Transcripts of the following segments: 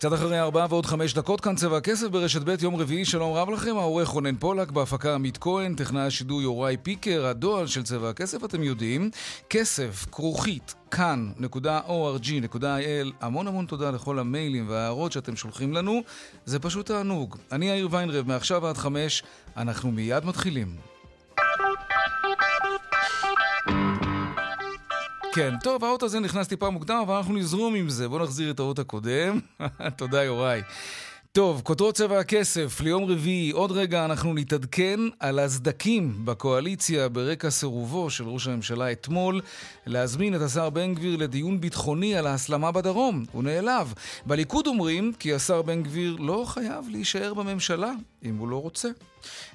קצת אחרי ארבעה ועוד חמש דקות, כאן צבע הכסף ברשת ב' יום רביעי, שלום רב לכם, העורך רונן פולק, בהפקה עמית כהן, טכנאי השידור יוראי פיקר, הדואל של צבע הכסף, אתם יודעים, כסף, כרוכית, כאן.org.il, המון המון תודה לכל המיילים וההערות שאתם שולחים לנו, זה פשוט תענוג. אני יאיר ויינרב, מעכשיו עד חמש, אנחנו מיד מתחילים. כן, טוב, האות הזה נכנס טיפה מוקדם, אבל אנחנו נזרום עם זה. בואו נחזיר את האות הקודם. תודה, יוראי. טוב, כותרות צבע הכסף ליום רביעי. עוד רגע אנחנו נתעדכן על הסדקים בקואליציה ברקע סירובו של ראש הממשלה אתמול להזמין את השר בן גביר לדיון ביטחוני על ההסלמה בדרום. הוא נעלב. בליכוד אומרים כי השר בן גביר לא חייב להישאר בממשלה אם הוא לא רוצה.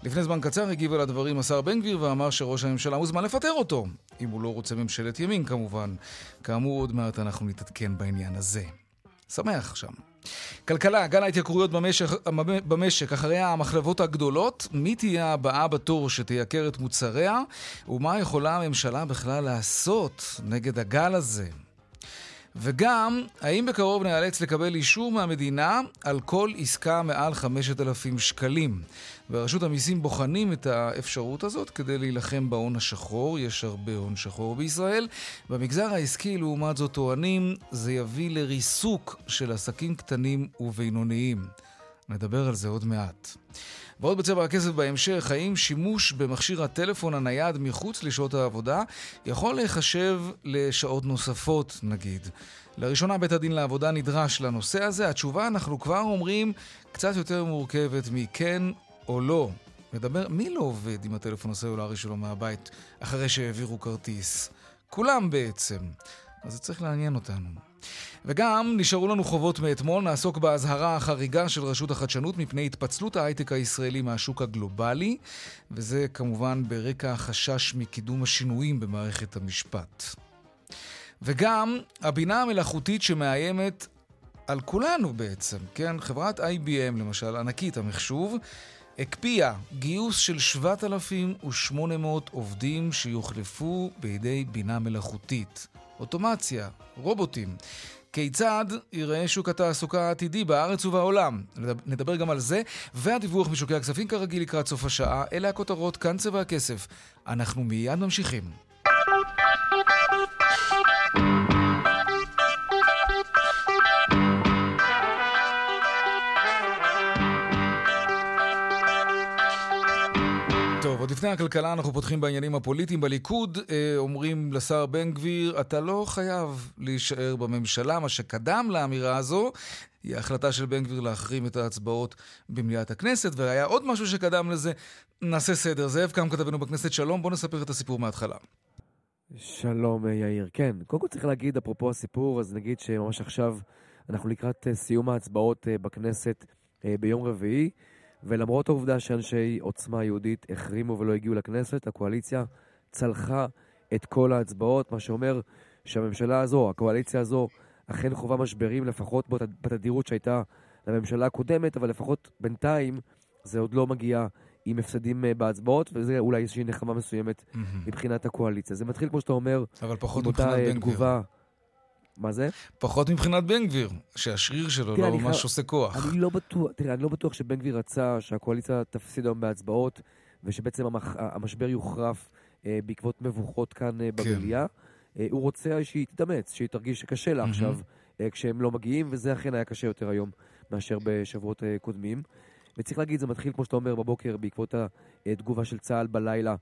לפני זמן קצר הגיב על הדברים השר בן גביר ואמר שראש הממשלה מוזמן לפטר אותו, אם הוא לא רוצה ממשלת ימין כמובן. כאמור, עוד מעט אנחנו נתעדכן בעניין הזה. שמח שם. כלכלה, גל ההתייקרויות במשק, במשק אחרי המחלבות הגדולות, מי תהיה הבאה בתור שתייקר את מוצריה, ומה יכולה הממשלה בכלל לעשות נגד הגל הזה? וגם, האם בקרוב נאלץ לקבל אישור מהמדינה על כל עסקה מעל 5,000 שקלים? ורשות המיסים בוחנים את האפשרות הזאת כדי להילחם בהון השחור. יש הרבה הון שחור בישראל. במגזר העסקי, לעומת זאת, טוענים, זה יביא לריסוק של עסקים קטנים ובינוניים. נדבר על זה עוד מעט. ועוד בצבע הכסף בהמשך, האם שימוש במכשיר הטלפון הנייד מחוץ לשעות העבודה יכול להיחשב לשעות נוספות, נגיד? לראשונה בית הדין לעבודה נדרש לנושא הזה. התשובה, אנחנו כבר אומרים, קצת יותר מורכבת מכן או לא. מדבר, מי לא עובד עם הטלפון הסלולרי שלו מהבית אחרי שהעבירו כרטיס? כולם בעצם. אז זה צריך לעניין אותנו. וגם נשארו לנו חובות מאתמול, נעסוק באזהרה החריגה של רשות החדשנות מפני התפצלות ההייטק הישראלי מהשוק הגלובלי, וזה כמובן ברקע החשש מקידום השינויים במערכת המשפט. וגם הבינה המלאכותית שמאיימת על כולנו בעצם, כן? חברת IBM למשל, ענקית המחשוב, הקפיאה גיוס של 7,800 עובדים שיוחלפו בידי בינה מלאכותית. אוטומציה, רובוטים. כיצד ייראה שוק התעסוקה העתידי בארץ ובעולם? נדבר גם על זה, והדיווח משוקי הכספים כרגיל לקראת סוף השעה. אלה הכותרות, כאן צבע הכסף. אנחנו מיד ממשיכים. עוד לפני הכלכלה אנחנו פותחים בעניינים הפוליטיים. בליכוד אה, אומרים לשר בן גביר, אתה לא חייב להישאר בממשלה. מה שקדם לאמירה הזו היא ההחלטה של בן גביר להחרים את ההצבעות במליאת הכנסת, והיה עוד משהו שקדם לזה. נעשה סדר. זאב קם כתבנו בכנסת, שלום, בוא נספר את הסיפור מההתחלה. שלום יאיר, כן. קודם כל צריך להגיד, אפרופו הסיפור, אז נגיד שממש עכשיו אנחנו לקראת אה, סיום ההצבעות אה, בכנסת ביום רביעי. ולמרות העובדה שאנשי עוצמה יהודית החרימו ולא הגיעו לכנסת, הקואליציה צלחה את כל ההצבעות, מה שאומר שהממשלה הזו, הקואליציה הזו, אכן חווה משברים לפחות בתדירות שהייתה לממשלה הקודמת, אבל לפחות בינתיים זה עוד לא מגיע עם הפסדים אה, בהצבעות, וזה אולי איזושהי נחמה מסוימת mm-hmm. מבחינת הקואליציה. זה מתחיל, כמו שאתה אומר, אבל פחות מבחינת אה, בן גביר. מה זה? פחות מבחינת בן גביר, שהשריר שלו תראה, לא ממש עושה כוח. אני לא בטוח, תראה, אני לא בטוח שבן גביר רצה שהקואליציה תפסיד היום בהצבעות, ושבעצם המח, המשבר יוחרף אה, בעקבות מבוכות כאן אה, כן. במליאה. אה, הוא רוצה שהיא תתאמץ, שהיא תרגיש שקשה לה עכשיו אה, כשהם לא מגיעים, וזה אכן היה קשה יותר היום מאשר בשבועות אה, קודמים. וצריך להגיד, זה מתחיל, כמו שאתה אומר, בבוקר, בעקבות התגובה של צה"ל בלילה, אה,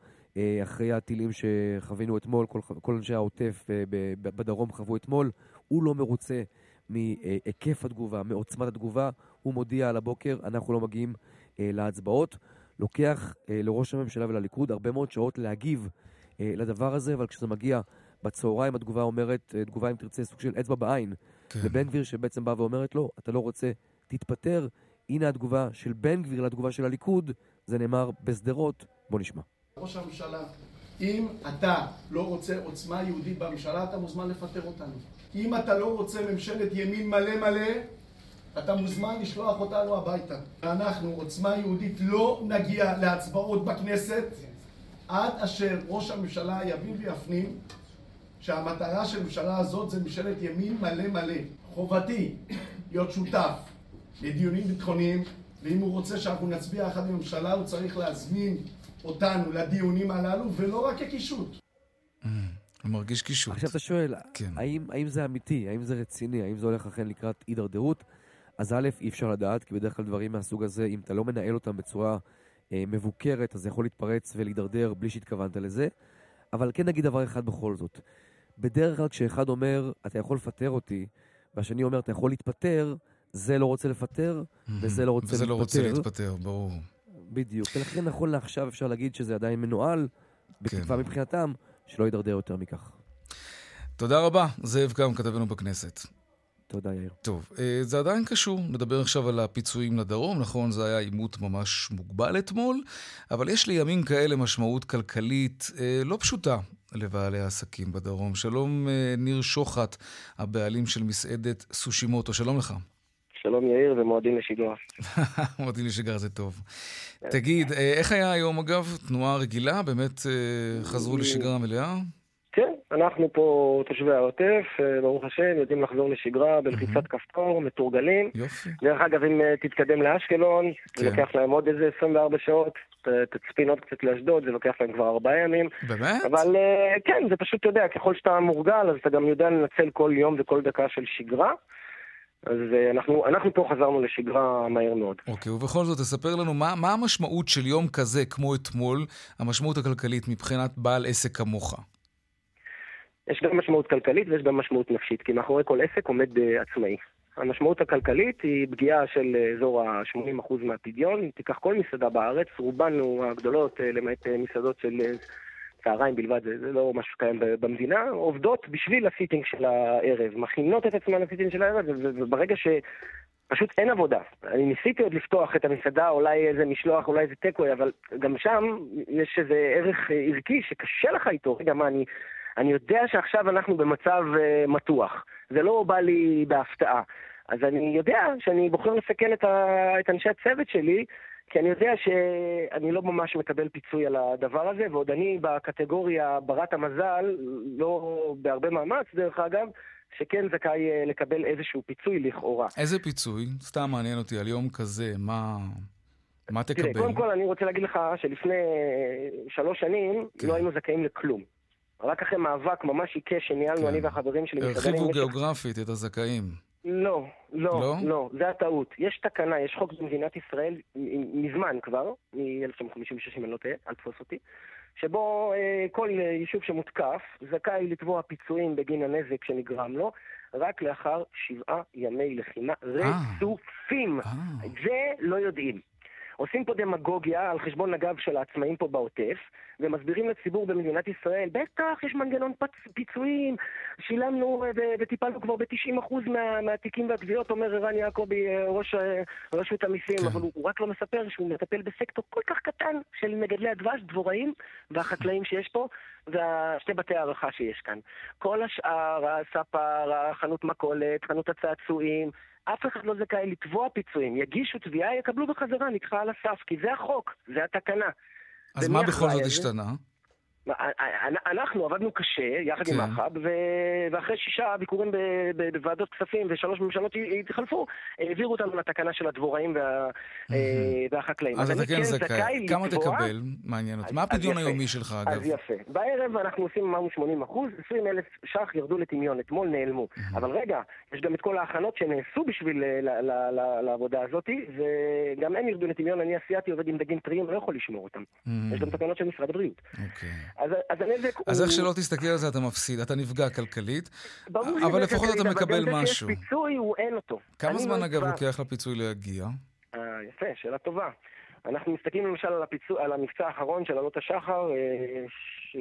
אחרי הטילים שחווינו אתמול, כל, כל אנשי העוטף אה, בדרום חוו אתמול. הוא לא מרוצה מהיקף התגובה, מעוצמת התגובה. הוא מודיע על הבוקר, אנחנו לא מגיעים אה, להצבעות. לוקח לראש הממשלה ולליכוד הרבה מאוד שעות להגיב לדבר הזה, אבל כשזה מגיע בצהריים התגובה אומרת, אה, תגובה אם תרצה, סוג של אצבע בעין, כן. לבן גביר שבעצם באה ואומרת, לא, אתה לא רוצה, תתפטר. הנה התגובה של בן גביר לתגובה של הליכוד, זה נאמר בשדרות, בוא נשמע. ראש הממשלה, אם אתה לא רוצה עוצמה יהודית בממשלה, אתה מוזמן לפטר אותנו. אם אתה לא רוצה ממשלת ימין מלא מלא, אתה מוזמן לשלוח אותנו הביתה. אנחנו, עוצמה יהודית, לא נגיע להצבעות בכנסת עד אשר ראש הממשלה יבין ויפנים שהמטרה של הממשלה הזאת זה ממשלת ימין מלא מלא. חובתי להיות שותף לדיונים ביטחוניים, ואם הוא רוצה שאנחנו נצביע יחד עם הממשלה, הוא צריך להזמין אותנו לדיונים הללו, ולא רק כקישוט. הוא מרגיש קישוט. עכשיו אתה שואל, כן. האם, האם זה אמיתי, האם זה רציני, האם זה הולך אכן לקראת הידרדרות? אז א', אי אפשר לדעת, כי בדרך כלל דברים מהסוג הזה, אם אתה לא מנהל אותם בצורה אה, מבוקרת, אז זה יכול להתפרץ ולהידרדר בלי שהתכוונת לזה. אבל כן נגיד דבר אחד בכל זאת. בדרך כלל כשאחד אומר, אתה יכול לפטר אותי, והשני אומר, אתה יכול להתפטר, זה לא רוצה לפטר, וזה לא רוצה וזה לא רוצה להתפטר. להתפטר, ברור. בדיוק. ולכן נכון לעכשיו אפשר להגיד שזה עדיין מנוהל, בתקווה מבחינתם, שלא יידרדר יותר מכך. תודה רבה, זאב קם, כתבנו בכנסת. תודה, יאיר. טוב, אה, זה עדיין קשור, נדבר עכשיו על הפיצויים לדרום, נכון, זה היה עימות ממש מוגבל אתמול, אבל יש לימים כאלה משמעות כלכלית אה, לא פשוטה לבעלי העסקים בדרום. שלום אה, ניר שוחט, הבעלים של מסעדת סושימוטו, שלום לך. שלום יאיר ומועדים לשגרה. לי שגר זה טוב. תגיד, אה, איך היה היום אגב? תנועה רגילה? באמת אה, חזרו לשגרה מלאה? כן, אנחנו פה תושבי העוטף, אה, ברוך השם, יודעים לחזור לשגרה בלחיצת כפתור, מתורגלים. יופי. דרך אגב, אם תתקדם לאשקלון, כן. זה לוקח להם עוד איזה 24 שעות, תצפין עוד קצת לאשדוד, זה לוקח להם כבר ארבעה ימים. באמת? אבל כן, זה פשוט, אתה יודע, ככל שאתה מורגל, אז אתה גם יודע לנצל כל יום וכל דקה של שגרה. אז אה, אנחנו, אנחנו פה חזרנו לשגרה מהר מאוד. אוקיי, ובכל זאת, תספר לנו מה, מה המשמעות של יום כזה, כמו אתמול, המשמעות הכלכלית מבחינת בעל עסק כמוך. יש גם משמעות כלכלית ויש גם משמעות נפשית, כי מאחורי כל עסק עומד אה, עצמאי. המשמעות הכלכלית היא פגיעה של אה, אזור ה-80% מהפדיון. אם תיקח כל מסעדה בארץ, רובן הגדולות, למעט מסעדות של צהריים בלבד, זה, זה לא משהו שקיים במדינה, עובדות בשביל הסיטינג של הערב, מכינות את עצמן לסיטינג של הערב, וברגע ש... פשוט אין עבודה. אני ניסיתי עוד לפתוח את המסעדה, אולי איזה משלוח, אולי איזה טקווי, אבל גם שם יש איזה ערך אה, ערכי שקשה לך איתו. רגע, מה, אני, אני יודע שעכשיו אנחנו במצב uh, מתוח. זה לא בא לי בהפתעה. אז אני יודע שאני בוחר לסכן את, ה, את אנשי הצוות שלי, כי אני יודע שאני לא ממש מקבל פיצוי על הדבר הזה, ועוד אני בקטגוריה ברת המזל, לא בהרבה מאמץ דרך אגב, שכן זכאי אה, לקבל איזשהו פיצוי לכאורה. איזה פיצוי? סתם מעניין אותי, על יום כזה, מה, מה תקבל? תראה, קודם כל אני רוצה להגיד לך שלפני אה, שלוש שנים כן. לא היינו זכאים לכלום. רק אחרי מאבק ממש עיקש שניהלנו כן. אני והחברים שלי הרחיבו גיאוגרפית את הזכאים. לא, לא, לא? לא, זה הטעות. יש תקנה, יש חוק במדינת ישראל, מזמן כבר, מ-1956 אם אני לא טועה, אל תפוס אותי, שבו אה, כל אה, יישוב שמותקף זכאי לתבוע פיצויים בגין הנזק שנגרם לו, רק לאחר שבעה ימי לחימה רצופים. אה, זה לא יודעים. עושים פה דמגוגיה על חשבון הגב של העצמאים פה בעוטף, ומסבירים לציבור במדינת ישראל, בטח, יש מנגנון פצ... פיצויים, שילמנו אה, ו- וטיפלנו כבר ב-90% מה... מהתיקים והתביעות, אומר ערן יעקבי, אה, ראש אה, רשות המיסים, כן. אבל הוא, הוא רק לא מספר שהוא מטפל בסקטור כל כך קטן של מגדלי הדבש, דבוראים והחקלאים שיש פה, ושתי בתי הערכה שיש כאן. כל השאר, הספר, החנות מכולת, חנות הצעצועים, אף אחד לא זכאי לתבוע פיצויים. יגישו תביעה, יקבלו בחזרה, נדחה על הסף, כי זה החוק, זה התקנה. אז מה בכל זאת על זה? השתנה? אנחנו עבדנו קשה, יחד עם כן. מח"ב, ו- ואחרי שישה ביקורים בוועדות כספים ושלוש ממשלות התחלפו, העבירו אותנו לתקנה של הדבוראים וה- אה, והחקלאים. אז אתה אני כן זכאי. כמה לתבוע- תקבל? מעניין אותי. מה הפדיון. היומי שלך, אגב? אז יפה. בערב אנחנו עושים, אמרנו 80 אחוז, 20 אלף ש"ח ירדו לטמיון, אתמול נעלמו. אבל רגע, יש גם את כל ההכנות שנעשו בשביל אה, לעבודה הזאת, וגם הם ירדו לטמיון, אני אסיאתי עובד עם דגים טריים, לא יכול לשמור אותם. יש גם תקנות של משרד הבריאות. אוקיי. אז אז הנזק הוא... אז איך שלא תסתכל על זה, אתה מפסיד, אתה נפגע כלכלית. אבל לפחות אתה אבל מקבל גם זה משהו. שיש פיצוי, הוא אין אותו. כמה זמן, אגב, לוקח לפיצוי להגיע? אה, יפה, שאלה טובה. אנחנו מסתכלים למשל על, הפיצו, על המבצע האחרון של עלות השחר, אה, ש...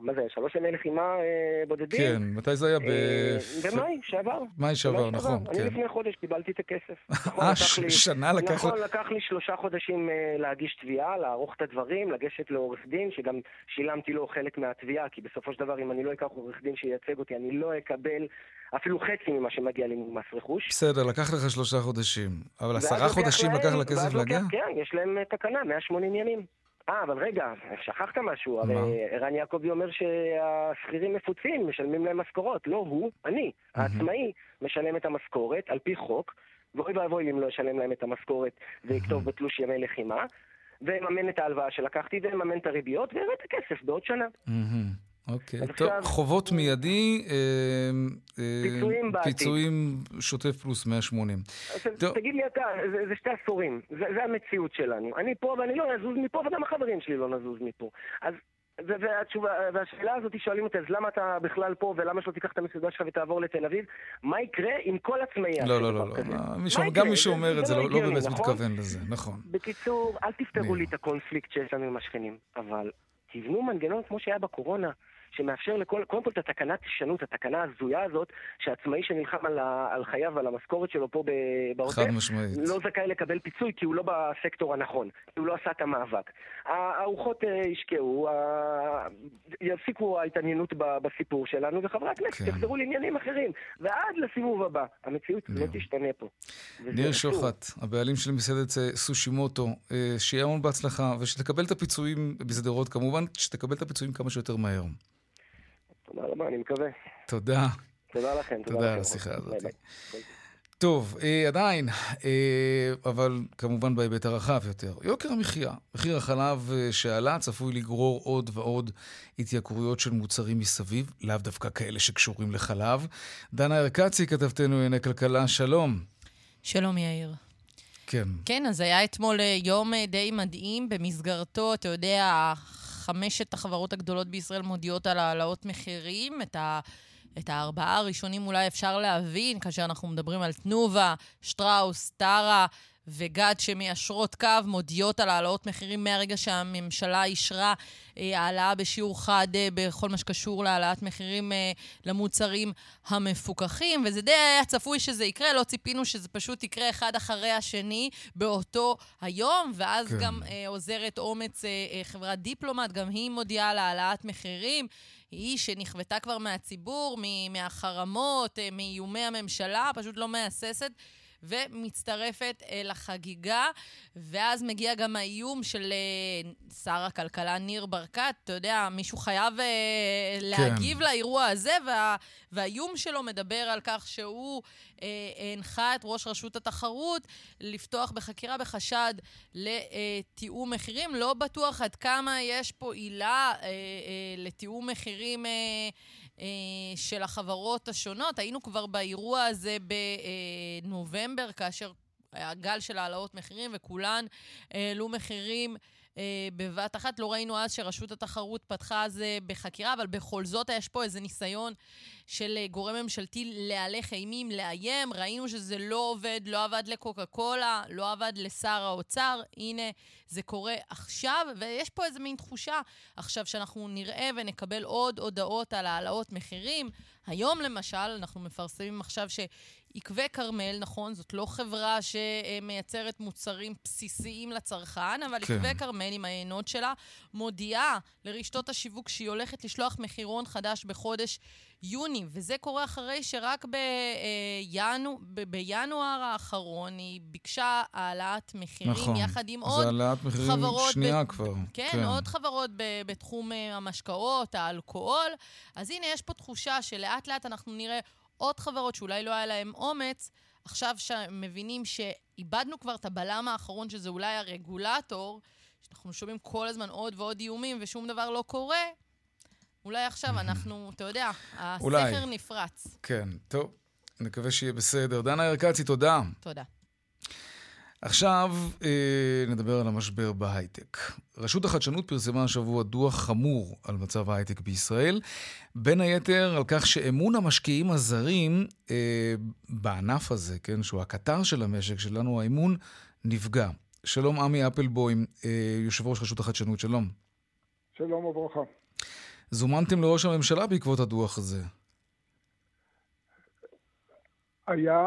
מה זה, שלוש ימי לחימה אה, בודדים? כן, מתי זה היה? ב... אה, במאי שעבר. מאי שעבר, נכון, אני כן. לפני חודש קיבלתי את הכסף. נכון, אה, ש- לי- שנה לקח... נכון, לקח לי שלושה חודשים אה, להגיש תביעה, לערוך את הדברים, לגשת לעורך דין, שגם שילמתי לו חלק מהתביעה, כי בסופו של דבר, אם אני לא אקח עורך דין שייצג אותי, אני לא אקבל אפילו חצי ממה שמגיע לי ממס רכוש. בסדר, לקח לך שלושה חודשים. אבל עשרה חודשים להם- לקח לכסף להגיע? כן, יש להם אה, תקנה, 180 ימים. אה, אבל רגע, שכחת משהו. הרי? ערן יעקבי אומר שהשכירים מפוצים, משלמים להם משכורות. לא הוא, אני. העצמאי משלם את המשכורת על פי חוק, ואוי ואבוי אם לא ישלם להם את המשכורת ויכתוב בתלוש ימי לחימה, ויממן את ההלוואה שלקחתי, ויממן את הריביות, ויראה את הכסף בעוד שנה. אוקיי, אז טוב, עכשיו- חובות מיידי, אה, אה, פיצויים בעתיד. פיצויים שוטף פלוס 180. אז טוב. תגיד לי אתה, זה, זה שתי עשורים, זה, זה המציאות שלנו. אני פה ואני לא אזוז מפה, וגם החברים שלי לא נזוז מפה. אז, והתשובה, והשאלה הזאת שואלים אותי, אז למה אתה בכלל פה, ולמה שלא תיקח את המסעדה שלך ותעבור לתל אביב? מה יקרה אם כל עצמאי לא, לא, לא, לא. יקרה? גם מי שאומר את זה לא לא באמת נכון? מתכוון לזה, נכון. בקיצור, אל תפתרו. לי את הקונפליקט שיש לנו עם השכנים, אבל תבנו מנגנון כמו שהיה בקורונה, שמאפשר לכל, קודם כל את התקנה תשנו, את התקנה ההזויה הזאת, שעצמאי שנלחם על, ה, על חייו ועל המשכורת שלו פה בעוטף, חד משמעית. לא זכאי לקבל פיצוי כי הוא לא בסקטור הנכון, כי הוא לא עשה את המאבק. הארוחות אה, ישקעו, יפסיקו ההתעניינות בסיפור שלנו, וחברי הכנסת כן. יחזרו לעניינים אחרים. ועד לסיבוב הבא, המציאות לא. תשתנה פה. ניר. שוחט, הבעלים של מסעדת אה, סושימוטו, אה, שיהיה המון בהצלחה, ושתקבל את הפיצויים בשדרות כמובן, שתקבל את הפיצויים כמה שיותר מהר. תודה רבה, אני מקווה. תודה. תודה לכם. תודה לכם. על השיחה הזאת. ביי ביי. טוב, אה, עדיין, אה, אבל כמובן בהיבט הרחב יותר. יוקר המחיה, מחיר החלב אה, שעלה צפוי לגרור עוד ועוד התייקרויות של מוצרים מסביב, לאו דווקא כאלה שקשורים לחלב. דנה ארקצי, כתבתנו לענייני כלכלה, שלום. שלום יאיר. כן. כן, אז היה אתמול אה, יום אה, די מדהים, במסגרתו, אתה יודע, חמשת החברות הגדולות בישראל מודיעות על העלאות מחירים. את, ה, את הארבעה הראשונים אולי אפשר להבין, כאשר אנחנו מדברים על תנובה, שטראוס, טרה וגד שמיישרות קו, מודיעות על העלאות מחירים מהרגע שהממשלה אישרה אה, העלאה בשיעור חד אה, בכל מה שקשור להעלאת מחירים אה, למוצרים המפוקחים, וזה די היה צפוי שזה יקרה, לא ציפינו שזה פשוט יקרה אחד אחרי השני באותו היום, ואז כן. גם אה, עוזרת אומץ אה, אה, חברת דיפלומט, גם היא מודיעה על העלאת מחירים. היא שנכוותה כבר מהציבור, מהחרמות, מאיומי הממשלה, פשוט לא מהססת. ומצטרפת אה, לחגיגה, ואז מגיע גם האיום של אה, שר הכלכלה ניר ברקת, אתה יודע, מישהו חייב אה, להגיב לאירוע הזה, וה, והאיום שלו מדבר על כך שהוא אה, הנחה את ראש רשות התחרות לפתוח בחקירה בחשד לתיאום מחירים. לא בטוח עד כמה יש פה עילה אה, אה, לתיאום מחירים... אה, של החברות השונות. היינו כבר באירוע הזה בנובמבר, כאשר גל של העלאות מחירים, וכולן העלו מחירים אה, בבת אחת. לא ראינו אז שרשות התחרות פתחה אז אה, בחקירה, אבל בכל זאת יש פה איזה ניסיון של אה, גורם ממשלתי להלך אימים, לאיים. ראינו שזה לא עובד, לא עבד לקוקה קולה, לא עבד לשר האוצר. הנה, זה קורה עכשיו, ויש פה איזה מין תחושה עכשיו שאנחנו נראה ונקבל עוד הודעות על העלאות מחירים. היום למשל, אנחנו מפרסמים עכשיו שעקבי כרמל, נכון, זאת לא חברה שמייצרת מוצרים בסיסיים לצרכן, אבל כן. עקבי כרמל עם העיינות שלה מודיעה לרשתות השיווק שהיא הולכת לשלוח מחירון חדש בחודש יוני, וזה קורה אחרי שרק בינו, ב- בינואר האחרון היא ביקשה העלאת מחירים נכון. יחד עם זה עוד העלאת מחירים חברות שנייה ב- כבר. כן, כן, עוד חברות ב- בתחום אה, המשקאות, האלכוהול. אז הנה, יש פה תחושה שלאט לאט אנחנו נראה עוד חברות שאולי לא היה להן אומץ, עכשיו שמבינים שאיבדנו כבר את הבלם האחרון, שזה אולי הרגולטור, שאנחנו שומעים כל הזמן עוד ועוד איומים ושום דבר לא קורה, אולי עכשיו אנחנו, אתה יודע, אולי. הסכר נפרץ. כן, טוב, נקווה שיהיה בסדר. דנה ארקצי, תודה. תודה. עכשיו אה, נדבר על המשבר בהייטק. רשות החדשנות פרסמה השבוע דוח חמור על מצב ההייטק בישראל, בין היתר על כך שאמון המשקיעים הזרים אה, בענף הזה, כן, שהוא הקטר של המשק שלנו, האמון נפגע. שלום עמי אפלבוים, אה, יושב ראש רשות החדשנות, שלום. שלום וברכה. זומנתם לראש הממשלה בעקבות הדוח הזה. היה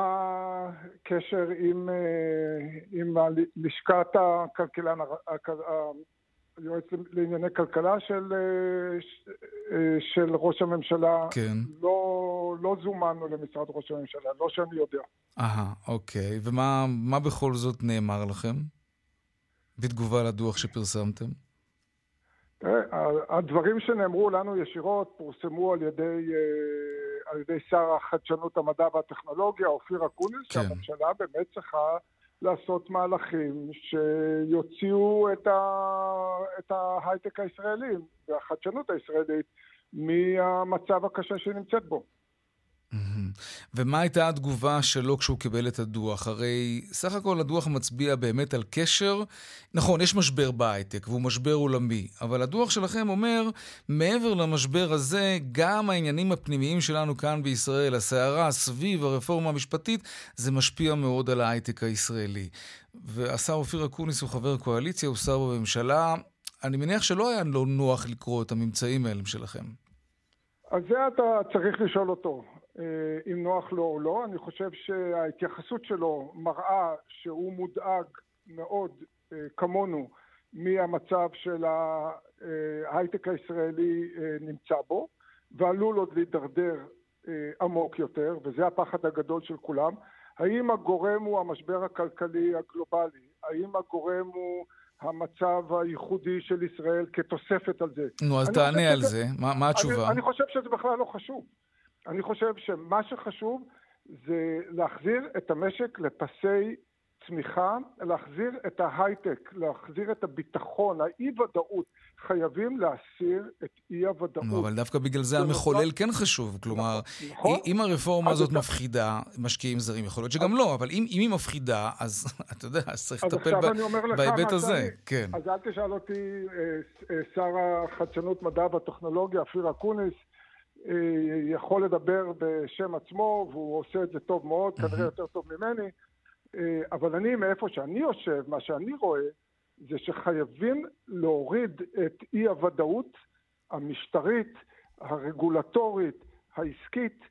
קשר עם, אה, עם לשכת הכלכלן, היועץ לענייני כלכלה של, אה, של ראש הממשלה. כן. לא, לא זומנו למשרד ראש הממשלה, לא שאני יודע. אהה, אוקיי. ומה בכל זאת נאמר לכם? בתגובה לדוח שפרסמתם? הדברים שנאמרו לנו ישירות פורסמו על ידי, אה, על ידי שר החדשנות, המדע והטכנולוגיה, אופיר אקוניס, כן. שהממשלה באמת צריכה לעשות מהלכים שיוציאו את, ה, את ההייטק הישראלי והחדשנות הישראלית מהמצב הקשה שהיא נמצאת בו. ומה הייתה התגובה שלו כשהוא קיבל את הדוח? הרי סך הכל הדוח מצביע באמת על קשר. נכון, יש משבר בהייטק, והוא משבר עולמי, אבל הדוח שלכם אומר, מעבר למשבר הזה, גם העניינים הפנימיים שלנו כאן בישראל, הסערה סביב הרפורמה המשפטית, זה משפיע מאוד על ההייטק הישראלי. והשר אופיר אקוניס הוא חבר קואליציה, הוא שר בממשלה. אני מניח שלא היה לו נוח לקרוא את הממצאים האלה שלכם. על זה אתה צריך לשאול אותו. אה, אם נוח לו או לא. אני חושב שההתייחסות שלו מראה שהוא מודאג מאוד, אה, כמונו, מהמצב של ההייטק הישראלי אה, נמצא בו, ועלול עוד להידרדר עמוק יותר, וזה הפחד הגדול של כולם. האם הגורם הוא המשבר הכלכלי הגלובלי? האם הגורם הוא המצב הייחודי של ישראל כתוספת על זה? נו, אז תענה על זה. מה, מה התשובה? אני, אני חושב שזה בכלל לא חשוב. אני חושב שמה שחשוב זה להחזיר את המשק לפסי צמיחה, להחזיר את ההייטק, להחזיר את הביטחון, האי-ודאות. חייבים להסיר את אי-הוודאות. אבל דווקא בגלל זה המחולל כן חשוב. כלומר, נכון. אם הרפורמה הזאת מפחידה משקיעים זרים, יכול להיות שגם לא, אבל אם היא מפחידה, אז אתה יודע, אז צריך לטפל בהיבט הזה. כן. אז אל תשאל אותי, אה, אה, שר החדשנות, מדע והטכנולוגיה, אופיר אקוניס, יכול לדבר בשם עצמו, והוא עושה את זה טוב מאוד, כנראה יותר טוב ממני, אה, אבל אני, מאיפה שאני יושב, מה שאני רואה, זה שחייבים להוריד את אי הוודאות המשטרית, הרגולטורית, העסקית,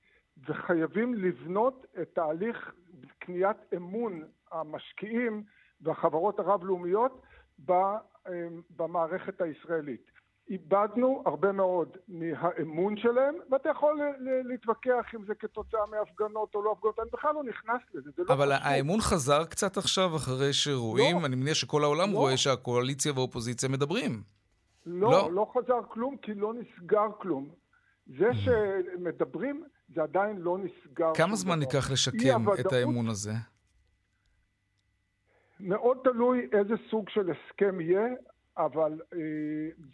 וחייבים לבנות את תהליך קניית אמון המשקיעים והחברות הרב-לאומיות אה, במערכת הישראלית. איבדנו הרבה מאוד מהאמון שלהם, ואתה יכול להתווכח אם זה כתוצאה מהפגנות או לא הפגנות, אני בכלל לא נכנס לזה, זה לא אבל לא האמון חזר קצת עכשיו אחרי שרואים? לא. אני מניח שכל העולם לא. רואה שהקואליציה והאופוזיציה מדברים. לא, לא, לא חזר כלום, כי לא נסגר כלום. זה mm. שמדברים, זה עדיין לא נסגר. כמה זמן ייקח לשקם את האמון הזה? מאוד תלוי איזה סוג של הסכם יהיה. אבל אה,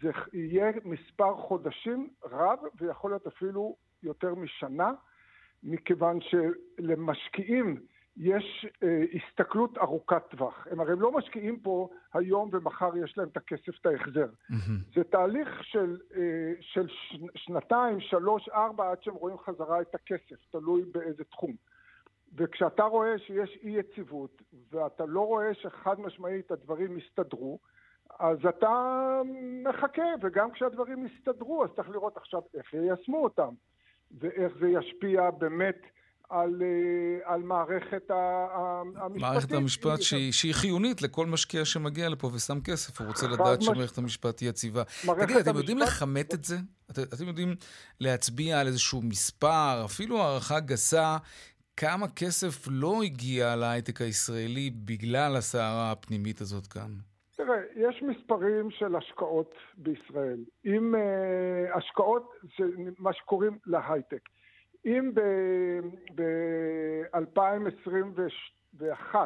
זה יהיה מספר חודשים רב, ויכול להיות אפילו יותר משנה, מכיוון שלמשקיעים יש אה, הסתכלות ארוכת טווח. הם הרי לא משקיעים פה היום ומחר יש להם את הכסף, את ההחזר. Mm-hmm. זה תהליך של, אה, של שנתיים, שלוש, ארבע, עד שהם רואים חזרה את הכסף, תלוי באיזה תחום. וכשאתה רואה שיש אי יציבות, ואתה לא רואה שחד משמעית הדברים יסתדרו, אז אתה מחכה, וגם כשהדברים יסתדרו, אז צריך לראות עכשיו איך יישמו אותם, ואיך זה ישפיע באמת על, אה, על מערכת המשפטית. מערכת המשפט שהיא, שהיא חיונית לכל משקיע שמגיע לפה ושם כסף, הוא רוצה לדעת מש... שמערכת המשפט היא יציבה. תגיד, אתם יודעים לכמת את זה? את, אתם יודעים להצביע על איזשהו מספר, אפילו הערכה גסה, כמה כסף לא הגיע להייטק הישראלי בגלל הסערה הפנימית הזאת כאן? תראה, יש מספרים של השקעות בישראל. אם uh, השקעות, זה מה שקוראים להייטק. אם ב-2021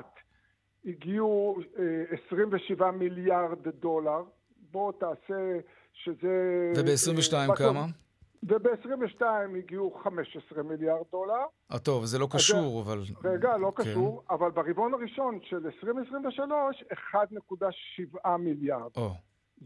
הגיעו uh, אה, 27 מיליארד דולר, בוא תעשה שזה... וב-22 uh, כמה? וב-22 הגיעו 15 מיליארד דולר. אה, טוב, זה לא קשור, אבל... רגע, לא כן. קשור, אבל ברבעון הראשון של 2023, 1.7 מיליארד. או.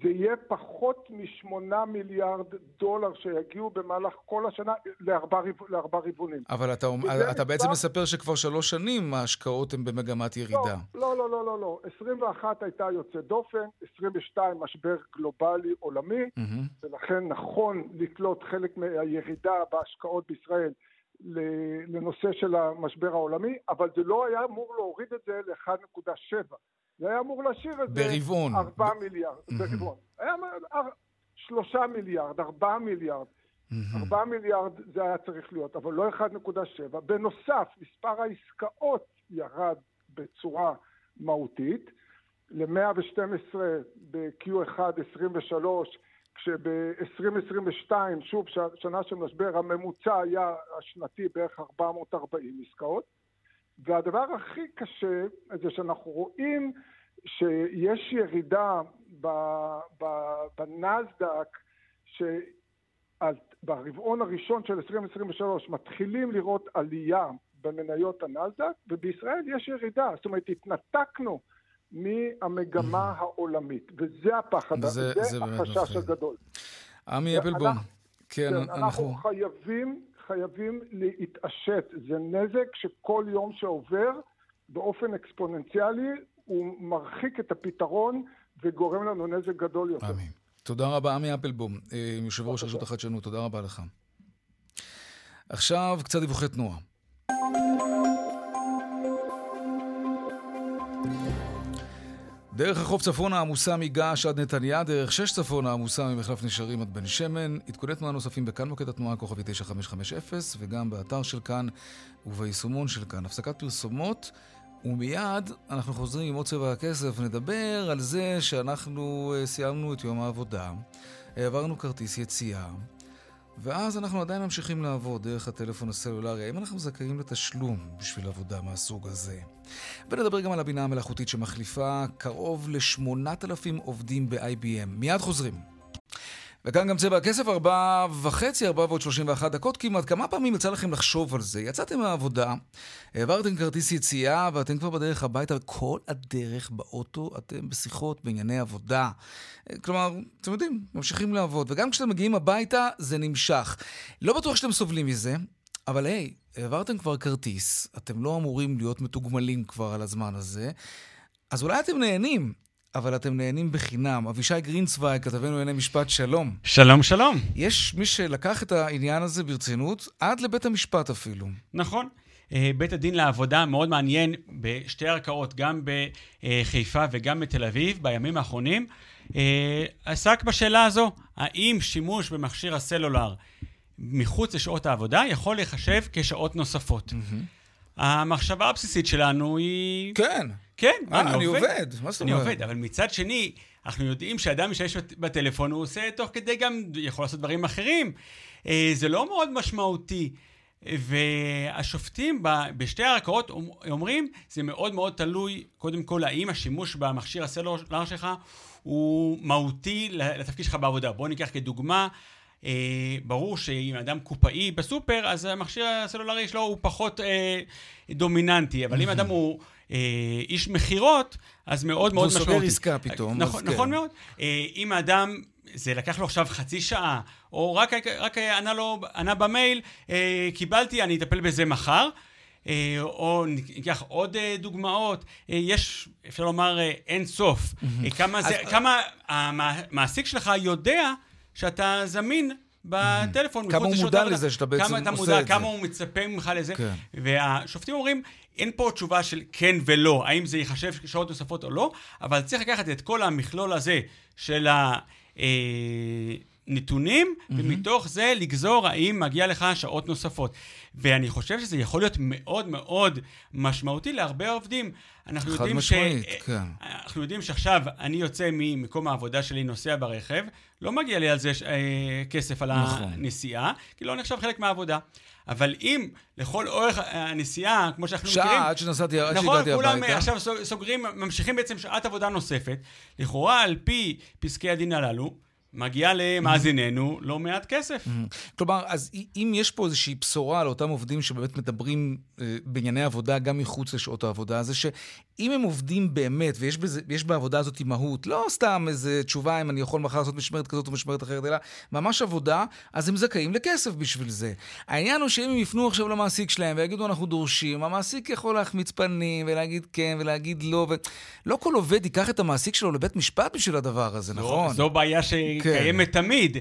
זה יהיה פחות משמונה מיליארד דולר שיגיעו במהלך כל השנה לארבע, לארבע רבעונים. אבל אתה, אתה בעצם מספר שכבר שלוש שנים ההשקעות הן במגמת ירידה. לא, לא, לא, לא, לא. 21 הייתה יוצאת דופן, 22 משבר גלובלי עולמי, mm-hmm. ולכן נכון לקלוט חלק מהירידה בהשקעות בישראל לנושא של המשבר העולמי, אבל זה לא היה אמור להוריד את זה ל-1.7. זה היה אמור להשאיר את זה... ברבעון. 4 מיליארד, ברבעון. היה שלושה מיליארד, ארבעה מיליארד. ארבעה מיליארד זה היה צריך להיות, אבל לא 1.7. בנוסף, מספר העסקאות ירד בצורה מהותית. ל-112 ב-Q1 23, כשב-2022, שוב, שנה של משבר, הממוצע היה השנתי בערך 440 עסקאות. והדבר הכי קשה זה שאנחנו רואים שיש ירידה בנסדק, שברבעון הראשון של 2023 מתחילים לראות עלייה במניות הנסדק, ובישראל יש ירידה, זאת אומרת התנתקנו מהמגמה העולמית, וזה הפחד, זה, זה, זה החשש הגדול. עמי אפלבום, כן, כן, אנחנו... אנחנו חייבים חייבים להתעשת. זה נזק שכל יום שעובר באופן אקספוננציאלי הוא מרחיק את הפתרון וגורם לנו נזק גדול יותר. אמין. תודה רבה, עמי אפלבום, אה, יושב ראש רשות החדשנות, תודה רבה לך. עכשיו קצת דיווחי תנועה. דרך החוף צפונה עמוסה מגעש עד נתניה, דרך שש צפונה עמוסה ממחלף נשרים עד בן שמן. עדכוני תנועה נוספים בכאן מוקד התנועה כוכבי 9550 וגם באתר של כאן וביישומון של כאן. הפסקת פרסומות ומיד אנחנו חוזרים עם עוד צבע הכסף. נדבר על זה שאנחנו אה, סיימנו את יום העבודה, העברנו כרטיס יציאה. ואז אנחנו עדיין ממשיכים לעבוד דרך הטלפון הסלולרי. האם אנחנו זכאים לתשלום בשביל עבודה מהסוג הזה? ונדבר גם על הבינה המלאכותית שמחליפה קרוב ל-8,000 עובדים ב-IBM. מיד חוזרים. וכאן גם צבע הכסף, ארבע וחצי, ארבע ועוד שלושים ואחת דקות כמעט. כמה פעמים יצא לכם לחשוב על זה? יצאתם מהעבודה, העברתם כרטיס יציאה, ואתם כבר בדרך הביתה, וכל הדרך באוטו אתם בשיחות בענייני עבודה. כלומר, אתם יודעים, ממשיכים לעבוד. וגם כשאתם מגיעים הביתה, זה נמשך. לא בטוח שאתם סובלים מזה, אבל היי, העברתם כבר כרטיס, אתם לא אמורים להיות מתוגמלים כבר על הזמן הזה, אז אולי אתם נהנים. אבל אתם נהנים בחינם. אבישי גרינצוויג, כתבנו לענייני משפט, שלום. שלום, שלום. יש מי שלקח את העניין הזה ברצינות, עד לבית המשפט אפילו. נכון. אה, בית הדין לעבודה מאוד מעניין בשתי ערכאות, גם בחיפה וגם בתל אביב, בימים האחרונים, אה, עסק בשאלה הזו, האם שימוש במכשיר הסלולר מחוץ לשעות העבודה יכול להיחשב כשעות נוספות. Mm-hmm. המחשבה הבסיסית שלנו היא... כן. כן, אה, אני, אני עובד. עובד. מה זאת אומרת? אני עובד, אבל מצד שני, אנחנו יודעים שאדם שיש בטלפון, הוא עושה תוך כדי גם, יכול לעשות דברים אחרים. אה, זה לא מאוד משמעותי. והשופטים בשתי הערכאות אומרים, זה מאוד מאוד תלוי, קודם כל, האם השימוש במכשיר הסלולר שלך הוא מהותי לתפקיד שלך בעבודה. בואו ניקח כדוגמה, אה, ברור שאם אדם קופאי בסופר, אז המכשיר הסלולרי שלו הוא פחות אה, דומיננטי, אבל אם אדם הוא... אה, איש מכירות, אז מאוד מאוד משמעותי. והוא סוגר עסקה פתאום. נכון, נכון כן. מאוד. אה, אם האדם, זה לקח לו עכשיו חצי שעה, או רק, רק ענה, לו, ענה במייל, אה, קיבלתי, אני אטפל בזה מחר. או ניקח עוד דוגמאות, יש, אפשר לומר, אין סוף. כמה, זה, כמה המעסיק שלך יודע שאתה זמין בטלפון. כמה הוא מודע לזה שאתה בעצם עושה את זה. כמה הוא מצפה ממך לזה. כן. והשופטים אומרים, אין פה תשובה של כן ולא, האם זה ייחשב שעות נוספות או לא, אבל צריך לקחת את כל המכלול הזה של הנתונים, mm-hmm. ומתוך זה לגזור האם מגיע לך שעות נוספות. ואני חושב שזה יכול להיות מאוד מאוד משמעותי להרבה עובדים. אנחנו חד משמעית, ש... כן. אנחנו יודעים שעכשיו אני יוצא ממקום העבודה שלי, נוסע ברכב, לא מגיע לי על זה אה, כסף על נכון. הנסיעה, כי לא נחשב חלק מהעבודה. אבל אם לכל אורך הנסיעה, כמו שאנחנו שעה מכירים... שעה עד שנסעתי, עד נכון, שהגעתי הביתה. נכון, כולם עכשיו סוגרים, ממשיכים בעצם שעת עבודה נוספת. לכאורה, על פי פסקי הדין הללו, מגיע למאזיננו לא מעט כסף. כלומר, אז אם יש פה איזושהי בשורה לאותם עובדים שבאמת מדברים אה, בענייני עבודה גם מחוץ לשעות העבודה, זה שאם הם עובדים באמת, ויש בזה, בעבודה הזאת מהות, לא סתם איזה תשובה אם אני יכול מחר לעשות משמרת כזאת או משמרת אחרת, אלא ממש עבודה, אז הם זכאים לכסף בשביל זה. העניין הוא שאם הם יפנו עכשיו למעסיק שלהם ויגידו אנחנו דורשים, המעסיק יכול להחמיץ פנים ולהגיד כן ולהגיד לא, ולא כל עובד ייקח את המעסיק שלו לבית משפט בשביל הדבר הזה, נכון? זו בעיה כן. קיימת תמיד.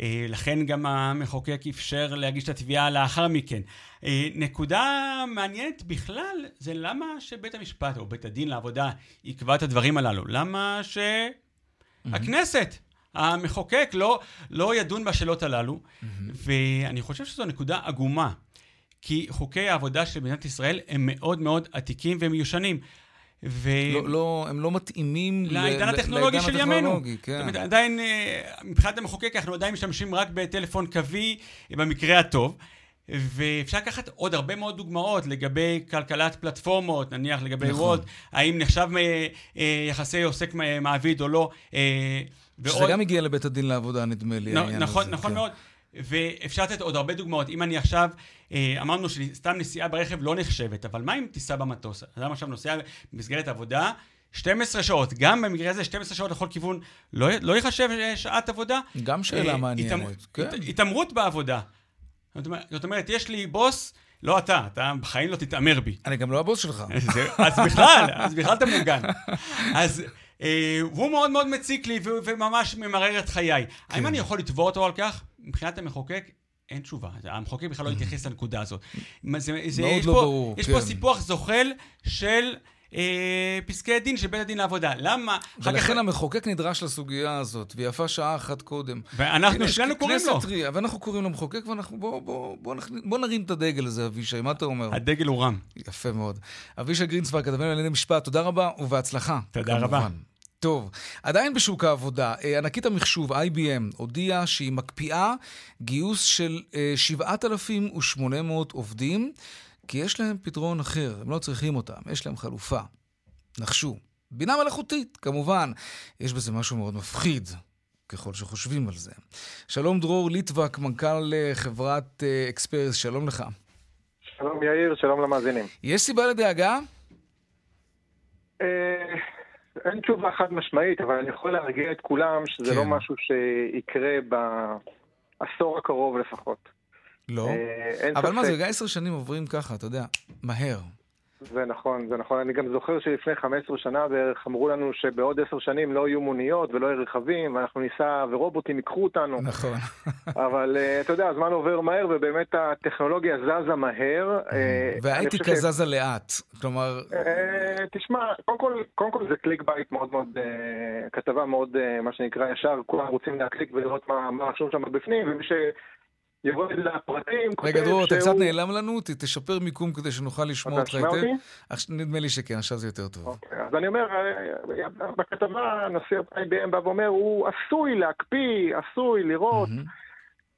אה, לכן גם המחוקק אפשר להגיש את התביעה לאחר מכן. אה, נקודה מעניינת בכלל זה למה שבית המשפט או בית הדין לעבודה יקבע את הדברים הללו. למה שהכנסת, המחוקק, לא, לא ידון בשאלות הללו. ואני חושב שזו נקודה עגומה. כי חוקי העבודה של מדינת ישראל הם מאוד מאוד עתיקים ומיושנים. ו... לא, לא, הם לא מתאימים לעידן הטכנולוגי של ימינו. כן. אומרת, עדיין, אה, מבחינת המחוקק, אנחנו עדיין משתמשים רק בטלפון קווי, במקרה הטוב. ואפשר לקחת עוד הרבה מאוד דוגמאות לגבי כלכלת פלטפורמות, נניח לגבי נכון. וולט, האם נחשב אה, יחסי עוסק מעביד או לא. אה, שזה ועוד... גם הגיע לבית הדין לעבודה, נדמה לי, נ, נכון, הזה. נכון כן. מאוד. ואפשר לתת עוד הרבה דוגמאות. אם אני עכשיו, אה, אמרנו שסתם נסיעה ברכב לא נחשבת, אבל מה אם טיסה במטוס? אדם עכשיו נוסע במסגרת עבודה, 12 שעות, גם במקרה הזה 12 שעות לכל כיוון, לא, לא ייחשב שעת עבודה? גם שאלה אה, מעניינת, כן. התעמרות בעבודה. זאת אומרת, יש לי בוס, לא אתה, אתה בחיים לא תתעמר בי. אני גם לא הבוס שלך. אז בכלל, אז בכלל אתה מוגן. אז... אה, והוא מאוד מאוד מציק לי וממש ממרר את חיי. כן. האם אני יכול לתבוע אותו על כך? מבחינת המחוקק, אין תשובה. המחוקק בכלל לא התייחס לנקודה הזאת. זה, זה, מאוד לא ברור, יש כן. פה סיפוח זוחל של... אה, פסקי דין של בית הדין לעבודה. למה? ולכן כך... המחוקק נדרש לסוגיה הזאת, ויפה שעה אחת קודם. ואנחנו שנינו קוראים לו. טרי, ואנחנו קוראים למחוקק, ואנחנו בוא, בוא, בוא, בוא, נרים את הדגל הזה, אבישי, מה אתה אומר? הדגל הוא רם. יפה מאוד. אבישי גרינצוויג, כתבנו לענייני משפט, תודה רבה ובהצלחה. תודה כמובן. רבה. טוב, עדיין בשוק העבודה, אה, ענקית המחשוב, IBM, הודיעה שהיא מקפיאה גיוס של 7,800 אה, עובדים, כי יש להם פתרון אחר, הם לא צריכים אותם, יש להם חלופה. נחשו. בינה מלאכותית, כמובן. יש בזה משהו מאוד מפחיד, ככל שחושבים על זה. שלום דרור ליטבק, מנכ"ל אה, חברת אקספרס, שלום לך. שלום יאיר, שלום למאזינים. יש סיבה לדאגה? אין תשובה חד משמעית, אבל אני יכול להרגיע את כולם שזה לא כן. לא משהו שיקרה בעשור הקרוב לפחות. לא? אה, אבל מה זה, עשר שנים עוברים ככה, אתה יודע, מהר. זה נכון, זה נכון. אני גם זוכר שלפני 15 שנה בערך אמרו לנו שבעוד 10 שנים לא יהיו מוניות ולא יהיו רכבים, ואנחנו ניסע ורובוטים ייקחו אותנו. נכון. אבל אה, אתה יודע, הזמן עובר מהר, ובאמת הטכנולוגיה זזה מהר. אה, והאתיקה ש... זזה לאט. כלומר... אה, תשמע, קודם כל, קודם כל זה clickbait מאוד מאוד, אה, כתבה מאוד, אה, מה שנקרא, ישר, כולם רוצים להקליק ולראות מה, מה רשום שם בפנים, ומי ש... יבוא לפרטים, רגע, דרור, אתה קצת נעלם לנו, תשפר מיקום כדי שנוכל לשמוע אותך היטב. נדמה לי שכן, עכשיו זה יותר טוב. אוקיי, אז אני אומר, אה, בכתבה נשיא IBM בא ואומר, הוא עשוי להקפיא, עשוי לראות.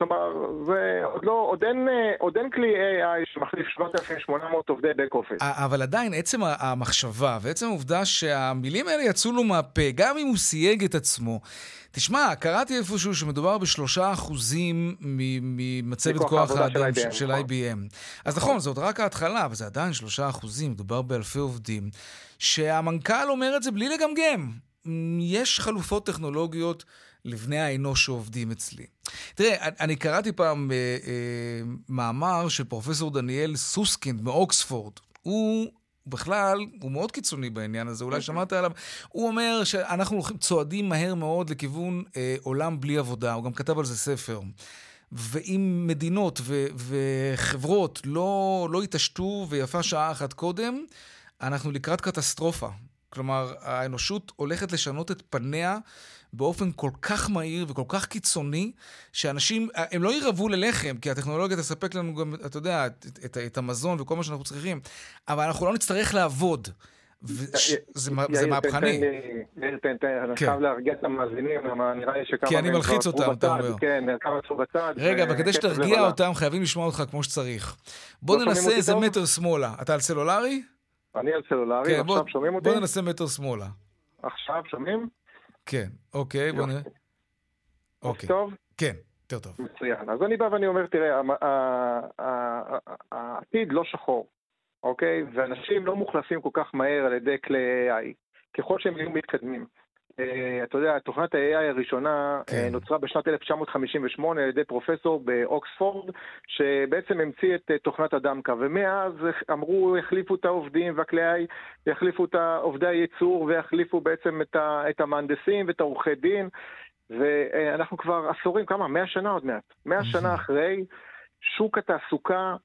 כלומר, זה עוד לא, עוד אין, אה, עוד אין כלי AI שמחליף 7,800 עובדי back office. אבל עדיין, עצם המחשבה ועצם העובדה שהמילים האלה יצאו לו מהפה, גם אם הוא סייג את עצמו, תשמע, קראתי איפשהו שמדובר בשלושה אחוזים ממצבת כוח האדם של, של IBM. נכון. אז נכון, זאת רק ההתחלה, אבל זה עדיין שלושה אחוזים, מדובר באלפי עובדים, שהמנכ"ל אומר את זה בלי לגמגם. יש חלופות טכנולוגיות לבני האנוש שעובדים אצלי. תראה, אני קראתי פעם אה, אה, מאמר של פרופסור דניאל סוסקינד מאוקספורד. הוא בכלל, הוא מאוד קיצוני בעניין הזה, אולי שמעת עליו. הוא אומר שאנחנו הולכים, צועדים מהר מאוד לכיוון אה, עולם בלי עבודה, הוא גם כתב על זה ספר. ואם מדינות ו- וחברות לא, לא יתעשתו ויפה שעה אחת קודם, אנחנו לקראת קטסטרופה. כלומר, האנושות הולכת לשנות את פניה באופן כל כך מהיר וכל כך קיצוני, שאנשים, הם לא ירעבו ללחם, כי הטכנולוגיה תספק לנו גם, אתה יודע, את, את, את המזון וכל מה שאנחנו צריכים, אבל אנחנו לא נצטרך לעבוד. זה מהפכני. יאיר, תן, תן, אני כן. חייב להרגיע את המאזינים, נראה לי שכמה... כי אני מלחיץ אותם, אתה אומר. כן, כמה עצרו בצד. רגע, אבל כדי שתרגיע אותם, חייבים לשמוע אותך כמו שצריך. בוא לא ננסה איזה מטר שמאלה. אתה על סלולרי? אני על סלולרי, כן, עכשיו שומעים אותי? בוא ננסה מטר שמאלה. עכשיו שומעים? כן, אוקיי, בוא נראה. אוקיי. טוב? כן, יותר טוב. מצוין. אז אני בא ואני אומר, תראה, העתיד לא שחור, אוקיי? ואנשים לא מוחלפים כל כך מהר על ידי כלי AI, ככל שהם יהיו מתקדמים. אה, אתה יודע, תוכנת ה-AI הראשונה כן. אה, נוצרה בשנת 1958 על ידי פרופסור באוקספורד, שבעצם המציא את אה, תוכנת הדמקה, ומאז אמרו, יחליפו את העובדים, והכלי AI יחליפו את עובדי הייצור, ויחליפו בעצם את ה- את המהנדסים ואת העורכי דין, ואנחנו כבר עשורים, כמה? 100 שנה עוד מעט. 100 שנה אחרי, שוק התעסוקה, אה,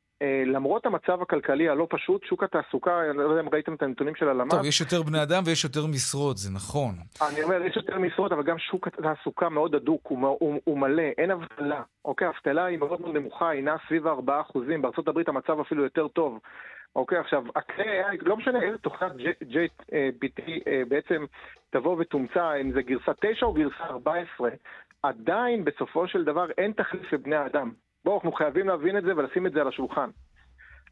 למרות המצב הכלכלי הלא פשוט, שוק התעסוקה, אני לא יודע אם ראיתם את הנתונים של הלמ"ס, טוב, יש יותר בני אדם ויש יותר משרות, זה נכון. אני אומר, יש יותר משרות, אבל גם שוק התעסוקה מאוד הדוק, הוא, הוא, הוא מלא, אין אבטלה. אוקיי, האבטלה היא מאוד מאוד נמוכה, היא נעה סביב ה-4%, בארצות הברית המצב אפילו יותר טוב. אוקיי, עכשיו, הכלי AI, לא משנה איזה תוכנת JPT אה, בעצם תבוא ותומצא, אם זה גרסה 9 או גרסה 14, עדיין בסופו של דבר אין תחליף לבני האדם. בואו, אנחנו חייבים להבין את זה ולשים את זה על השולחן.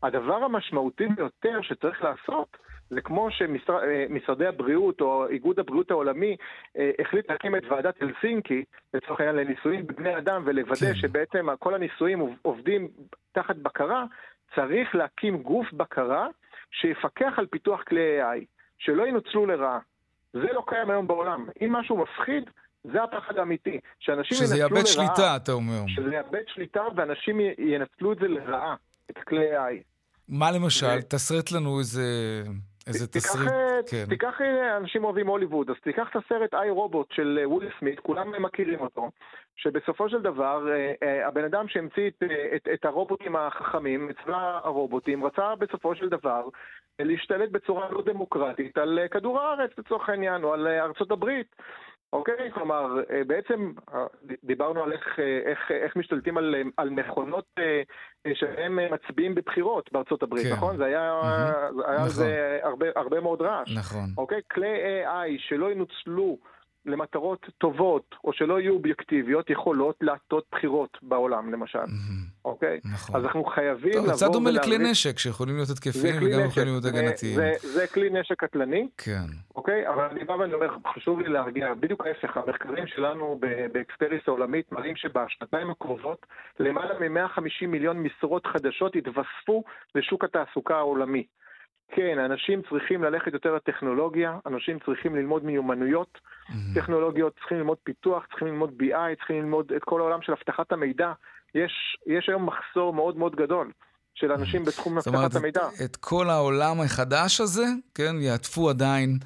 הדבר המשמעותי ביותר שצריך לעשות, זה כמו שמשרדי הבריאות או איגוד הבריאות העולמי אה, החליט להקים את ועדת הלסינקי, לצורך העניין לניסויים בבני אדם, ולוודא כן. שבעצם כל הניסויים עוב- עובדים תחת בקרה, צריך להקים גוף בקרה שיפקח על פיתוח כלי AI, שלא ינוצלו לרעה. זה לא קיים היום בעולם. אם משהו מפחיד, זה הפחד האמיתי. שאנשים שזה ינצלו יאבד לרעה. שליטה, אתה אומר. שזה יאבד שליטה ואנשים ינצלו את זה לרעה, את הכלי AI. מה למשל? ו- תסרט לנו איזה... איזה תיקח, תסריט. אה, כן. תיקח, אה, אנשים אוהבים הוליווד, אז תיקח את הסרט איי רובוט של אה, וויל סמית, כולם מכירים אותו, שבסופו של דבר אה, אה, הבן אדם שהמציא את, אה, את, את הרובוטים החכמים, את צבא הרובוטים, רצה בסופו של דבר אה, להשתלט בצורה לא דמוקרטית על אה, כדור הארץ לצורך העניין, או על אה, ארצות הברית. אוקיי? כלומר, אה, בעצם אה, דיברנו על איך, אה, איך, איך משתלטים על, על מכונות שהם מצביעים בבחירות בארצות הברית, כן. נכון? זה היה. זה היה נכון. זה הרבה, הרבה מאוד רעש. נכון. אוקיי? כלי AI שלא ינוצלו למטרות טובות, או שלא יהיו אובייקטיביות, יכולות להטות בחירות בעולם, למשל, מהמם. אוקיי? נכון. אז אנחנו חייבים טוב, לבוא זה קצת דומה לכלי נשק, שיכולים להיות זה התקפיים כלי וגם נשק, יכולים להיות זה- הגנתיים. זה- זה כלי נשק קטלני, כן. אוקיי? אבל אני בא ואני אומר, חשוב לי להרגיע, בדיוק ההפך, המחקרים שלנו באקספריס העולמית מראים שבשנתיים הקרובות למעלה מ-150 מיליון משרות חדשות יתווספו לשוק התעסוקה העולמי. כן, אנשים צריכים ללכת יותר לטכנולוגיה, אנשים צריכים ללמוד מיומנויות מהמם. טכנולוגיות, צריכים ללמוד פיתוח, צריכים ללמוד BI, צריכים ללמוד את כל העולם של אבטחת המידע. יש, יש היום מחסור מאוד מאוד גדול של אנשים בתחום זאת אומרת, אבטחת המידע. את- את כל העולם החדש הזה, כן, יעטפו עדיין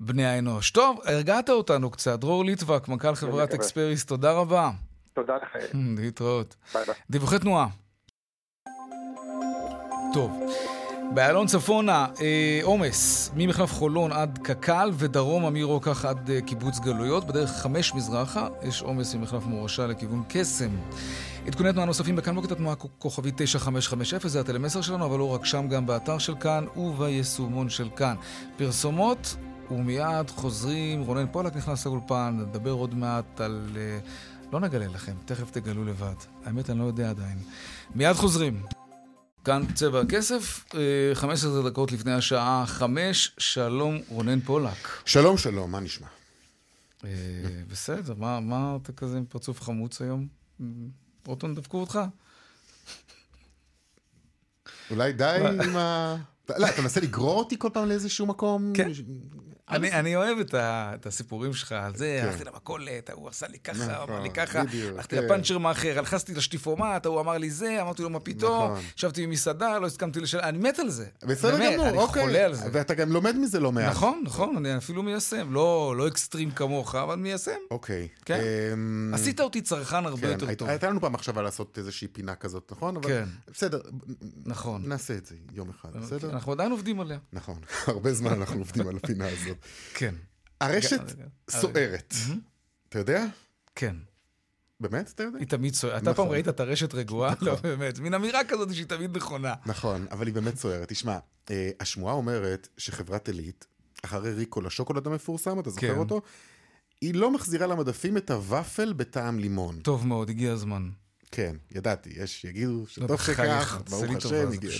בני האנוש. טוב, הרגעת אותנו קצת. דרור ליטבק, מנכ"ל חברת. אקספריס, תודה רבה. תודה לך. להתראות. ביי ביי. דיווחי תנועה. טוב. באיילון צפונה, אה, עומס, ממחלף חולון עד קק"ל ודרומה מרוקח עד אה, קיבוץ גלויות. בדרך חמש מזרחה יש עומס ממחלף מורשה לכיוון קסם. עדכוני תנועה נוספים בכאן מוקד התנועה כוכבית 9550, זה הטלמסר שלנו, אבל לא רק שם, גם באתר של כאן וביישומון של כאן. פרסומות, ומיד חוזרים, רונן פולק נכנס לאולפן, נדבר עוד מעט על... אה, לא נגלה לכם, תכף תגלו לבד. האמת, אני לא יודע עדיין. מיד חוזרים. כאן צבע הכסף, אה, 15 דקות לפני השעה 5, שלום רונן פולק. שלום, שלום, מה נשמע? אה, בסדר, מה, מה אתה כזה עם פרצוף חמוץ היום? רוטון, דפקו אותך? אולי די עם ה... לא, אתה מנסה לגרור אותי כל פעם לאיזשהו מקום? כן. אני, אני אוהב את, ה, את הסיפורים שלך על זה, כן. הלכתי למכולת, ההוא עשה לי ככה, נכון, אמר לי ככה, בדיוק, הלכתי כן. לפאנצ'ר מאחר, הלכסתי לשטיפומט, ההוא אמר לי זה, אמרתי לו מה פתאום, נכון. ישבתי במסעדה, לא הסכמתי לשאול, אני מת על זה. בסדר גמור, אני אוקיי. חולה על זה. ואתה גם לומד מזה לא מעט. נכון, נכון, אני אפילו מיישם, לא, לא אקסטרים כמוך, אבל מיישם. אוקיי. כן. אמ, עשית אותי צרכן הרבה כן, יותר טוב. הייתה לנו פעם מחשבה לעשות איזושהי פינה כזאת, נכון? אבל כן. בסדר, נכון. נעשה את זה יום אחד, בסדר? אנחנו עדיין עובדים עליה. נכון, הרבה זמן אנחנו עובדים על הפינה הזאת. כן. הרשת. סוערת. אתה יודע? כן. באמת, אתה יודע? היא תמיד סוערת. אתה נכון. פעם ראית את הרשת רגועה? לא, באמת. מין אמירה כזאת שהיא תמיד נכונה. נכון, אבל היא באמת סוערת. תשמע, אה, השמועה אומרת שחברת עילית, אחרי ריקול השוקולד המפורסם, אתה זוכר כן. אותו? היא לא מחזירה למדפים את הוואפל בטעם לימון. טוב מאוד, הגיע הזמן. כן, ידעתי, יש שיגידו לא, שטוב שכך, ברוך השם, הגיע.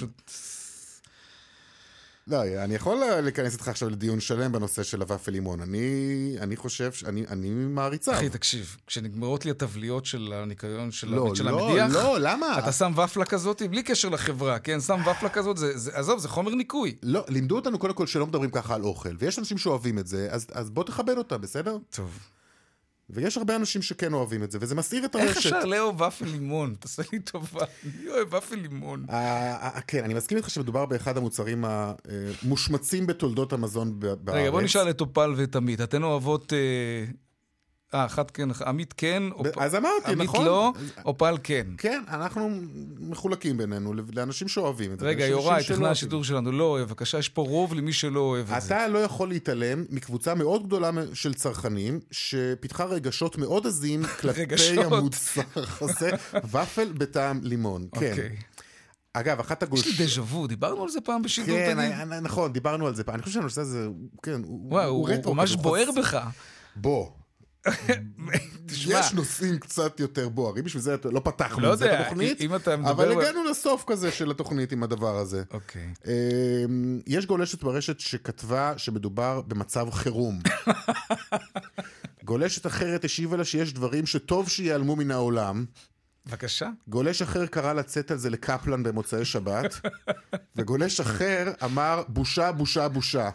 לא, אני יכול להיכנס איתך עכשיו לדיון שלם בנושא של הוואפל לימון. אני, אני חושב, שאני אני מעריצה. אחי, תקשיב, כשנגמרות לי הטבליות של הניקיון של, לא, של לא, המדיח, לא, למה? אתה שם ופלה כזאת, בלי קשר לחברה, כן? שם ופלה כזאת, זה, זה, עזוב, זה חומר ניקוי. לא, לימדו אותנו קודם כל שלא מדברים ככה על אוכל, ויש אנשים שאוהבים את זה, אז, אז בוא תכבד אותה, בסדר? טוב. ויש הרבה אנשים שכן אוהבים את זה, וזה מסעיר את הרשת. איך אפשר לאהוב ופל לימון? תעשה לי טובה. אני אוהב ופל לימון. אה, אה, כן, אני מסכים איתך שמדובר באחד המוצרים המושמצים בתולדות המזון בארץ. רגע, בוא נשאל את אופל ואת עמית. אתן אוהבות... אה, אה, אחת כן, עמית כן, אופ- אז אמרתי, עמית נכון? לא, אופל כן. כן, אנחנו מחולקים בינינו לאנשים שאוהבים את זה. רגע, יוראי, אוהבים. השידור שלנו, לא אוהב. בבקשה, יש פה רוב למי שלא אוהב את זה. אתה לא יכול להתעלם מקבוצה מאוד גדולה של צרכנים, שפיתחה רגשות מאוד עזים כלפי. המוצר הזה, ופל בטעם לימון. כן. אוקיי. אגב, אחת הגוש... יש לי דז'ה וו, דיברנו על זה פעם בשידור כן, תגיד? היה- נכון, דיברנו על זה פעם. אני חושב שהנושא הזה, כן, הוא וואו, הוא רטרו ממש בוער בך. בוא. תשמע, יש נושאים קצת יותר בוערים, בשביל זה לא פתחנו לא את זה את התוכנית, אם אתה מדבר... אבל הגענו לסוף כזה של התוכנית עם הדבר הזה. אוקיי. אמ, יש גולשת ברשת שכתבה שמדובר במצב חירום. גולשת אחרת השיבה לה שיש דברים שטוב שיעלמו מן העולם. בבקשה. גולש אחר קרא לצאת על זה לקפלן במוצאי שבת, וגולש אחר אמר בושה, בושה, בושה.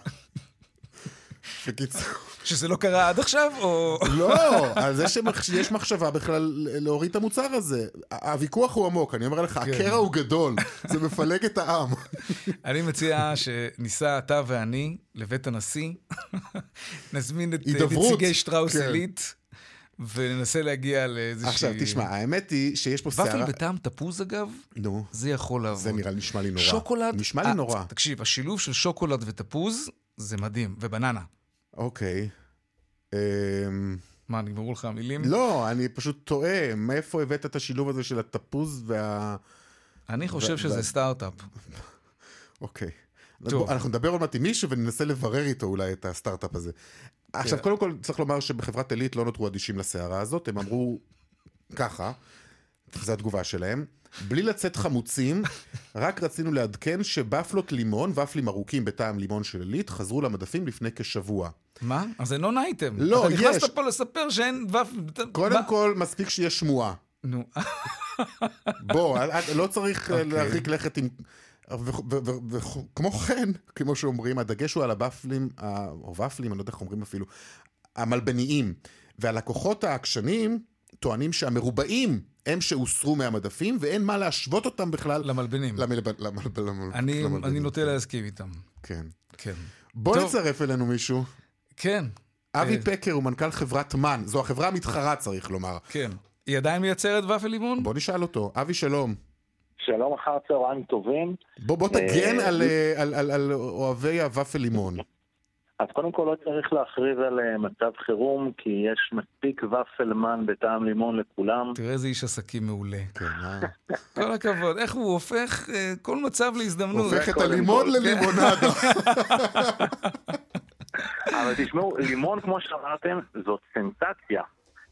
בקיצור, שזה לא קרה עד עכשיו, או... לא, על זה שיש מחשבה בכלל להוריד את המוצר הזה. הוויכוח הוא עמוק, אני אומר לך, כן. הקרע הוא גדול, זה מפלג את העם. אני מציע שניסע אתה ואני לבית הנשיא, נזמין את נציגי שטראוס כן. עילית, וננסה להגיע לאיזושהי... עכשיו, תשמע, האמת היא שיש פה ופל סערה... בטעם תפוז, אגב, נו, זה יכול לעבוד. זה נראה לי נשמע לי נורא. שוקולד... נשמע לי אה, נורא. תקשיב, השילוב של שוקולד ותפוז זה מדהים, ובננה. אוקיי. אמ, מה, נגמרו לך המילים? לא, אני פשוט תוהה, מאיפה הבאת את השילוב הזה של התפוז וה... אני חושב שזה סטארט-אפ. אוקיי. אנחנו נדבר עוד מעט עם מישהו וננסה לברר איתו אולי את הסטארט-אפ הזה. עכשיו, כן. קודם כל צריך לומר שבחברת עילית לא נותרו אדישים לסערה הזאת, הם אמרו ככה, זו התגובה שלהם, בלי לצאת חמוצים, רק רצינו לעדכן שבפלות לימון, ופלים ארוכים בטעם לימון של עילית, חזרו למדפים לפני כשבוע. מה? אז זה נון אייטם. לא, אתה יש. נכנסת פה לספר שאין ופל... קודם מה? כל, מספיק שיש שמועה. נו, בוא, לא צריך אה, אוקיי. להרחיק לכת עם... וכמו כן, כמו שאומרים, הדגש הוא על הבפלים, או ופלים, אני לא יודע איך אומרים אפילו, המלבניים. והלקוחות העקשנים טוענים שהמרובעים הם שהוסרו מהמדפים, ואין מה להשוות אותם בכלל למלבנים. למלב- למלב- למל- אני למלבנים. אני נוטה להסכים איתם. כן. כן. בוא טוב. נצרף אלינו מישהו. כן. אבי אה, פקר הוא מנכ"ל חברת מן, זו החברה המתחרה צריך לומר. כן. היא עדיין מייצרת ופל לימון? בוא נשאל אותו. אבי שלום. שלום אחר צהריים טובים. בוא, בוא תגן אה, על, אה, על, על, על אוהבי הוופל לימון. אז קודם כל לא צריך להכריז על אה, מצב חירום, כי יש מספיק ופלמן בטעם לימון לכולם. תראה איזה איש עסקים מעולה. כן, אה? כל הכבוד. איך הוא הופך אה, כל מצב להזדמנות. הופך את הלימון כל, ללימונדו. אבל תשמעו, לימון, כמו שאמרתם, זאת סנסציה.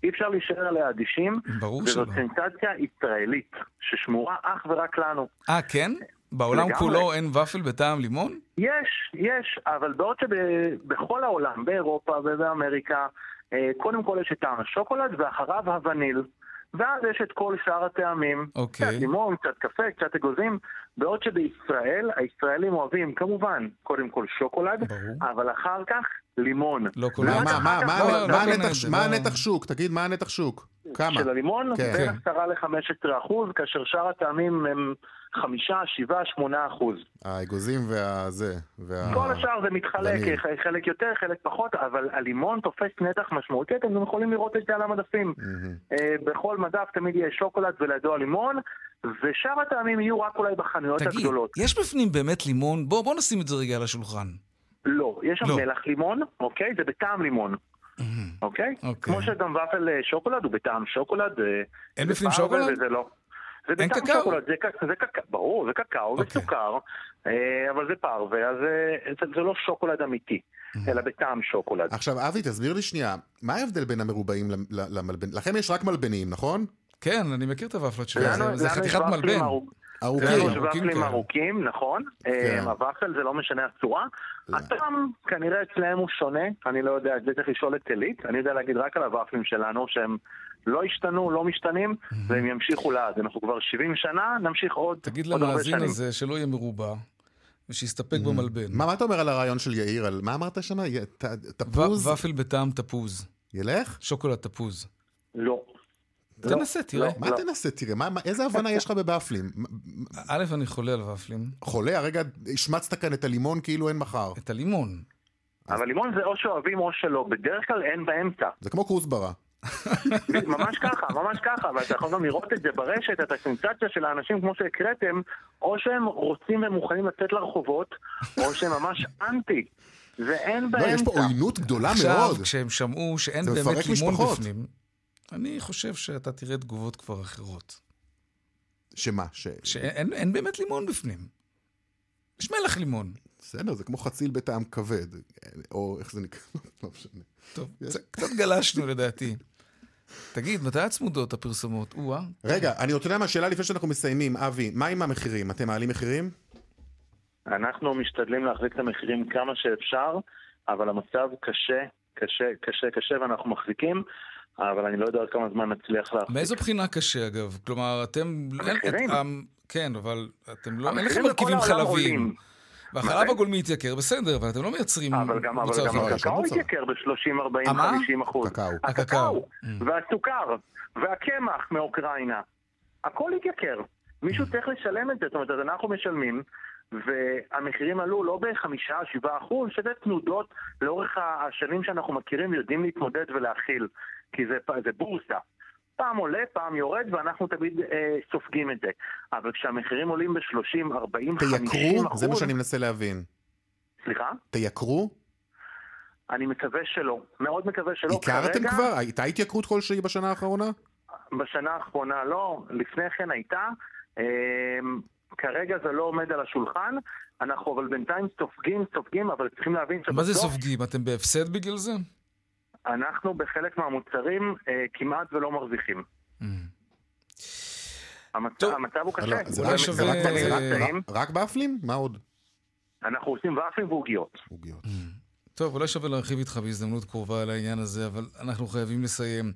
אי אפשר להישאר עליה אדישים, ברור שלא. וזאת סנסציה ישראלית, ששמורה אך ורק לנו. אה, כן? בעולם לגמרי. כולו אין ופל בטעם לימון? יש, יש, אבל בעוד שבכל העולם, באירופה ובאמריקה, אה, קודם כל יש את טעם השוקולד ואחריו הווניל. ואז יש את כל שאר הטעמים. אוקיי. קצת לימון, קצת קפה, קצת אגוזים. בעוד שבישראל, הישראלים אוהבים כמובן, קודם כל שוקולד, ברור. אבל אחר כך לימון. לא כל מה, כך. מה, מה, מה, לא, מה, לא מה מה. הנתח שוק? תגיד, מה הנתח שוק? כמה? של הלימון, כן. בין כן. 10 ל-15 אחוז, כאשר שאר הטעמים הם 5, 7, 8 אחוז. האגוזים והזה. וה- כל השאר זה מתחלק. ח- חלק יותר, חלק פחות, אבל הלימון תופס נתח משמעותי, אתם גם יכולים לראות את זה על המדפים. אה, בכל מדף תמיד יהיה שוקולד ולידו הלימון, ושאר הטעמים יהיו רק אולי בחנויות תגיד, הגדולות. יש בפנים באמת לימון? בוא בוא נשים את זה רגע על השולחן. לא, יש שם לא. מלח לימון, אוקיי? זה בטעם לימון. אוקיי? אוקיי. כמו שגם ופל אה, שוקולד הוא בטעם שוקולד. אה, אין זה בפנים שוקולד? וזה לא. זה אין בטעם קקאו? שוקולד, זה זה קקאו, ברור, זה קקאו אוקיי. וסוכר, אה, אבל זה פרווה, אז זה- זה לא שוקולד אמיתי, אלא בטעם שוקולד. עכשיו, אבי, תסביר לי שנייה, מה ההבדל בין המרובעים ל- ל- למלבנים? לכם יש רק מלבנים, נכון? כן, אני מכיר את הוופלות שלו. לנו- זה- זה חתיכת מלבן. ארוכ- ארוכים. שלוש ארוכים ופלים כאלה. ארוכים, נכון. כן. אה, הוואפל זה לא משנה הצורה. לא. הטעם כנראה אצלם הוא שונה, אני לא יודע, את זה צריך לשאול את עילית. אני יודע להגיד רק על הוואפלים שלנו, שהם לא השתנו, לא משתנים, והם ימשיכו לעד. אנחנו כבר 70 שנה, נמשיך עוד תגיד עוד הרבה למאזין שנים. הזה שלא יהיה מרובע, ושיסתפק במלבן. מה, מה אתה אומר על הרעיון של יאיר? על מה אמרת שם? תפוז? ופל בטעם תפוז. ילך? שוקולד תפוז. לא. תנסה, תראה. לא. מה תנסה? תראה, מה- מה- איזה הבנה יש לך מ- א', אני חולה על ופלים. חולה? הרגע השמצת כאן את הלימון כאילו אין מחר. את הלימון. אבל לימון זה או שאוהבים או שלא, בדרך כלל אין באמצע. זה כמו כוסברה. ממש ככה, ממש ככה, ואתה יכול גם לראות את זה ברשת, את הסנסציה של האנשים כמו שהקראתם, או שהם רוצים ומוכנים לצאת לרחובות, או שהם ממש אנטי. ואין לא, באמצע. יש פה עוינות גדולה עכשיו, מאוד. כשהם שמעו שאין באמת לימון. בפנים, אני חושב שאתה תראה תגובות כבר אחרות. שמה? ש... שאין אין- באמת לימון בפנים. יש מלח לימון. בסדר, זה כמו חציל בטעם כבד. או איך זה נקרא? לא משנה. טוב, קצת- קצת גלשנו לדעתי. תגיד, מתי הצמודות הפרסומות? או-אה. רגע, אני רוצה לדעת מה השאלה לפני שאנחנו מסיימים. אבי, מה עם המחירים? אתם מעלים מחירים? אנחנו משתדלים להחזיק את המחירים כמה שאפשר, אבל המצב קשה, קשה, קשה, קשה, ואנחנו מחזיקים, אבל אני לא יודע עוד כמה זמן נצליח להחזיק. מאיזו בחינה קשה, אגב? כלומר, אתם... המחירים. המ- כן, אבל אתם לא... אין לכם מרכיבים חלביים. עולים. והחלב? הגולמי התייקר, בסדר, אבל אתם לא מייצרים אבל גם, אבל מוצר גם חלב. הקקאו מוצר. התייקר ב-30, 40, המה? 50 אחוז. קקאו. הקקאו, Mm. והסוכר, והקמח מאוקראינה. הכל התייקר. מישהו. צריך לשלם את זה, זאת אומרת, אז אנחנו משלמים, והמחירים עלו לא בחמישה, שבעה אחוז, שזה תנודות לאורך השנים שאנחנו מכירים ויודעים להתמודד ולהכיל, כי זה, זה בורסה. פעם עולה, פעם יורד, ואנחנו תמיד אה, סופגים את זה. אבל כשהמחירים עולים ב-30, 40, 50 תייקרו? אחוז... זה מה שאני מנסה להבין. סליחה? תייקרו? אני מקווה שלא. מאוד מקווה שלא. הכרתם כרגע, כבר? הייתה התייקרות כלשהי בשנה האחרונה? בשנה האחרונה לא, לפני כן הייתה. אמ, כרגע זה לא עומד על השולחן, אנחנו אבל בינתיים סופגים, סופגים, אבל צריכים להבין שבסוף... מה זה סופגים? אתם בהפסד בגלל זה? אנחנו בחלק מהמוצרים אה, כמעט ולא מרוויחים. Mm. המצב, טוב. המצב הוא קשה. לא, זה אולי שווה- זה רק- זה רק-. רק- באפלים? מה עוד? אנחנו עושים ופלים ועוגיות. עוגיות. טוב, אולי שווה להרחיב איתך בהזדמנות קרובה על העניין הזה, אבל אנחנו חייבים לסיים.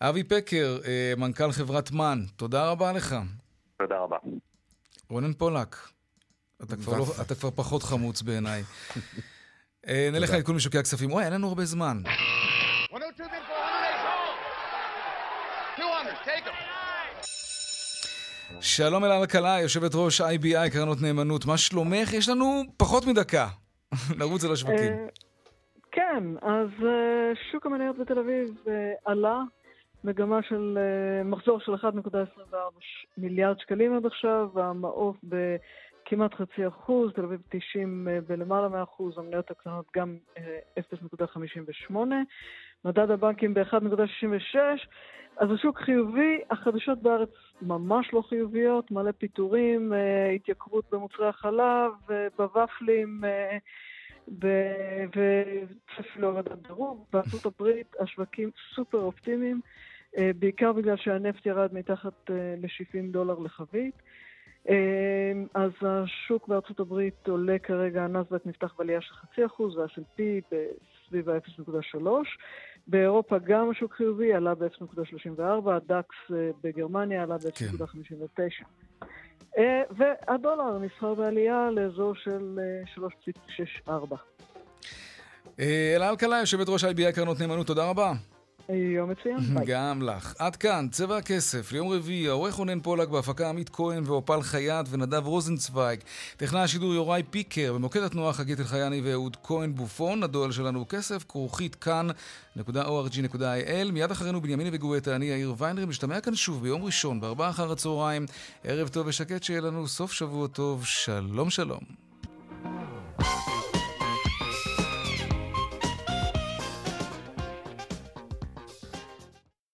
אבי פקר, אה, מנכ"ל חברת מן, תודה רבה לך. תודה רבה. רונן פולק, אתה כבר, לא, אתה כבר פחות חמוץ בעיניי. אה, נלך לעדכון משוקי הכספים. וואי, אין לנו הרבה זמן. שלום אל אלקלעי, יושבת ראש IBI, קרנות נאמנות. מה שלומך? יש לנו פחות מדקה. נרוץ על השווקים. אה, כן, אז אה, שוק המניות בתל אביב אה, עלה, מגמה של מחזור של 1.24 מיליארד שקלים עד עכשיו, והמעוף בכמעט חצי אחוז, תל אביב 90 אה, בלמעלה מאחוז, המניות הקטנות גם אה, 0.58, מדד הבנקים ב-1.66, אז השוק חיובי, החדשות בארץ ממש לא חיוביות, מלא פיטורים, אה, התייקרות במוצרי החלב, אה, בוופלים, אה, ב- וצפי להורדת דירוג. בארצות הברית השווקים סופר אופטימיים, אה, בעיקר בגלל שהנפט ירד מתחת אה, ל-70 דולר לחבית. אה, אז השוק בארצות הברית עולה כרגע, הנסדק נפתח בעלייה של חצי אחוז, וה-S&P בסביב ה-0.3. באירופה גם השוק חיובי, עלה ב-0.34, הדקס אה, בגרמניה עלה ב-0.59. אה, והדולר נסחר בעלייה לאזור של אה, 3.64. אה, אלה אלקלעי, יושבת ראש IBI, קרנות נאמנות, תודה רבה. יום מצוין, ביי. גם לך. עד כאן, צבע הכסף, ליום רביעי, העורך רונן פולק בהפקה עמית כהן ואופל חייט ונדב רוזנצוויג. טכנאי השידור יוראי פיקר, במוקד התנועה חגית אלחייני ואהוד כהן בופון, הדואל שלנו הוא כסף, כרוכית כאן.org.il. מיד אחרינו בנימין וגואטה, אני יאיר ויינרם, משתמע כאן שוב ביום ראשון, בארבעה אחר הצהריים. ערב טוב ושקט שיהיה לנו, סוף שבוע טוב, שלום שלום.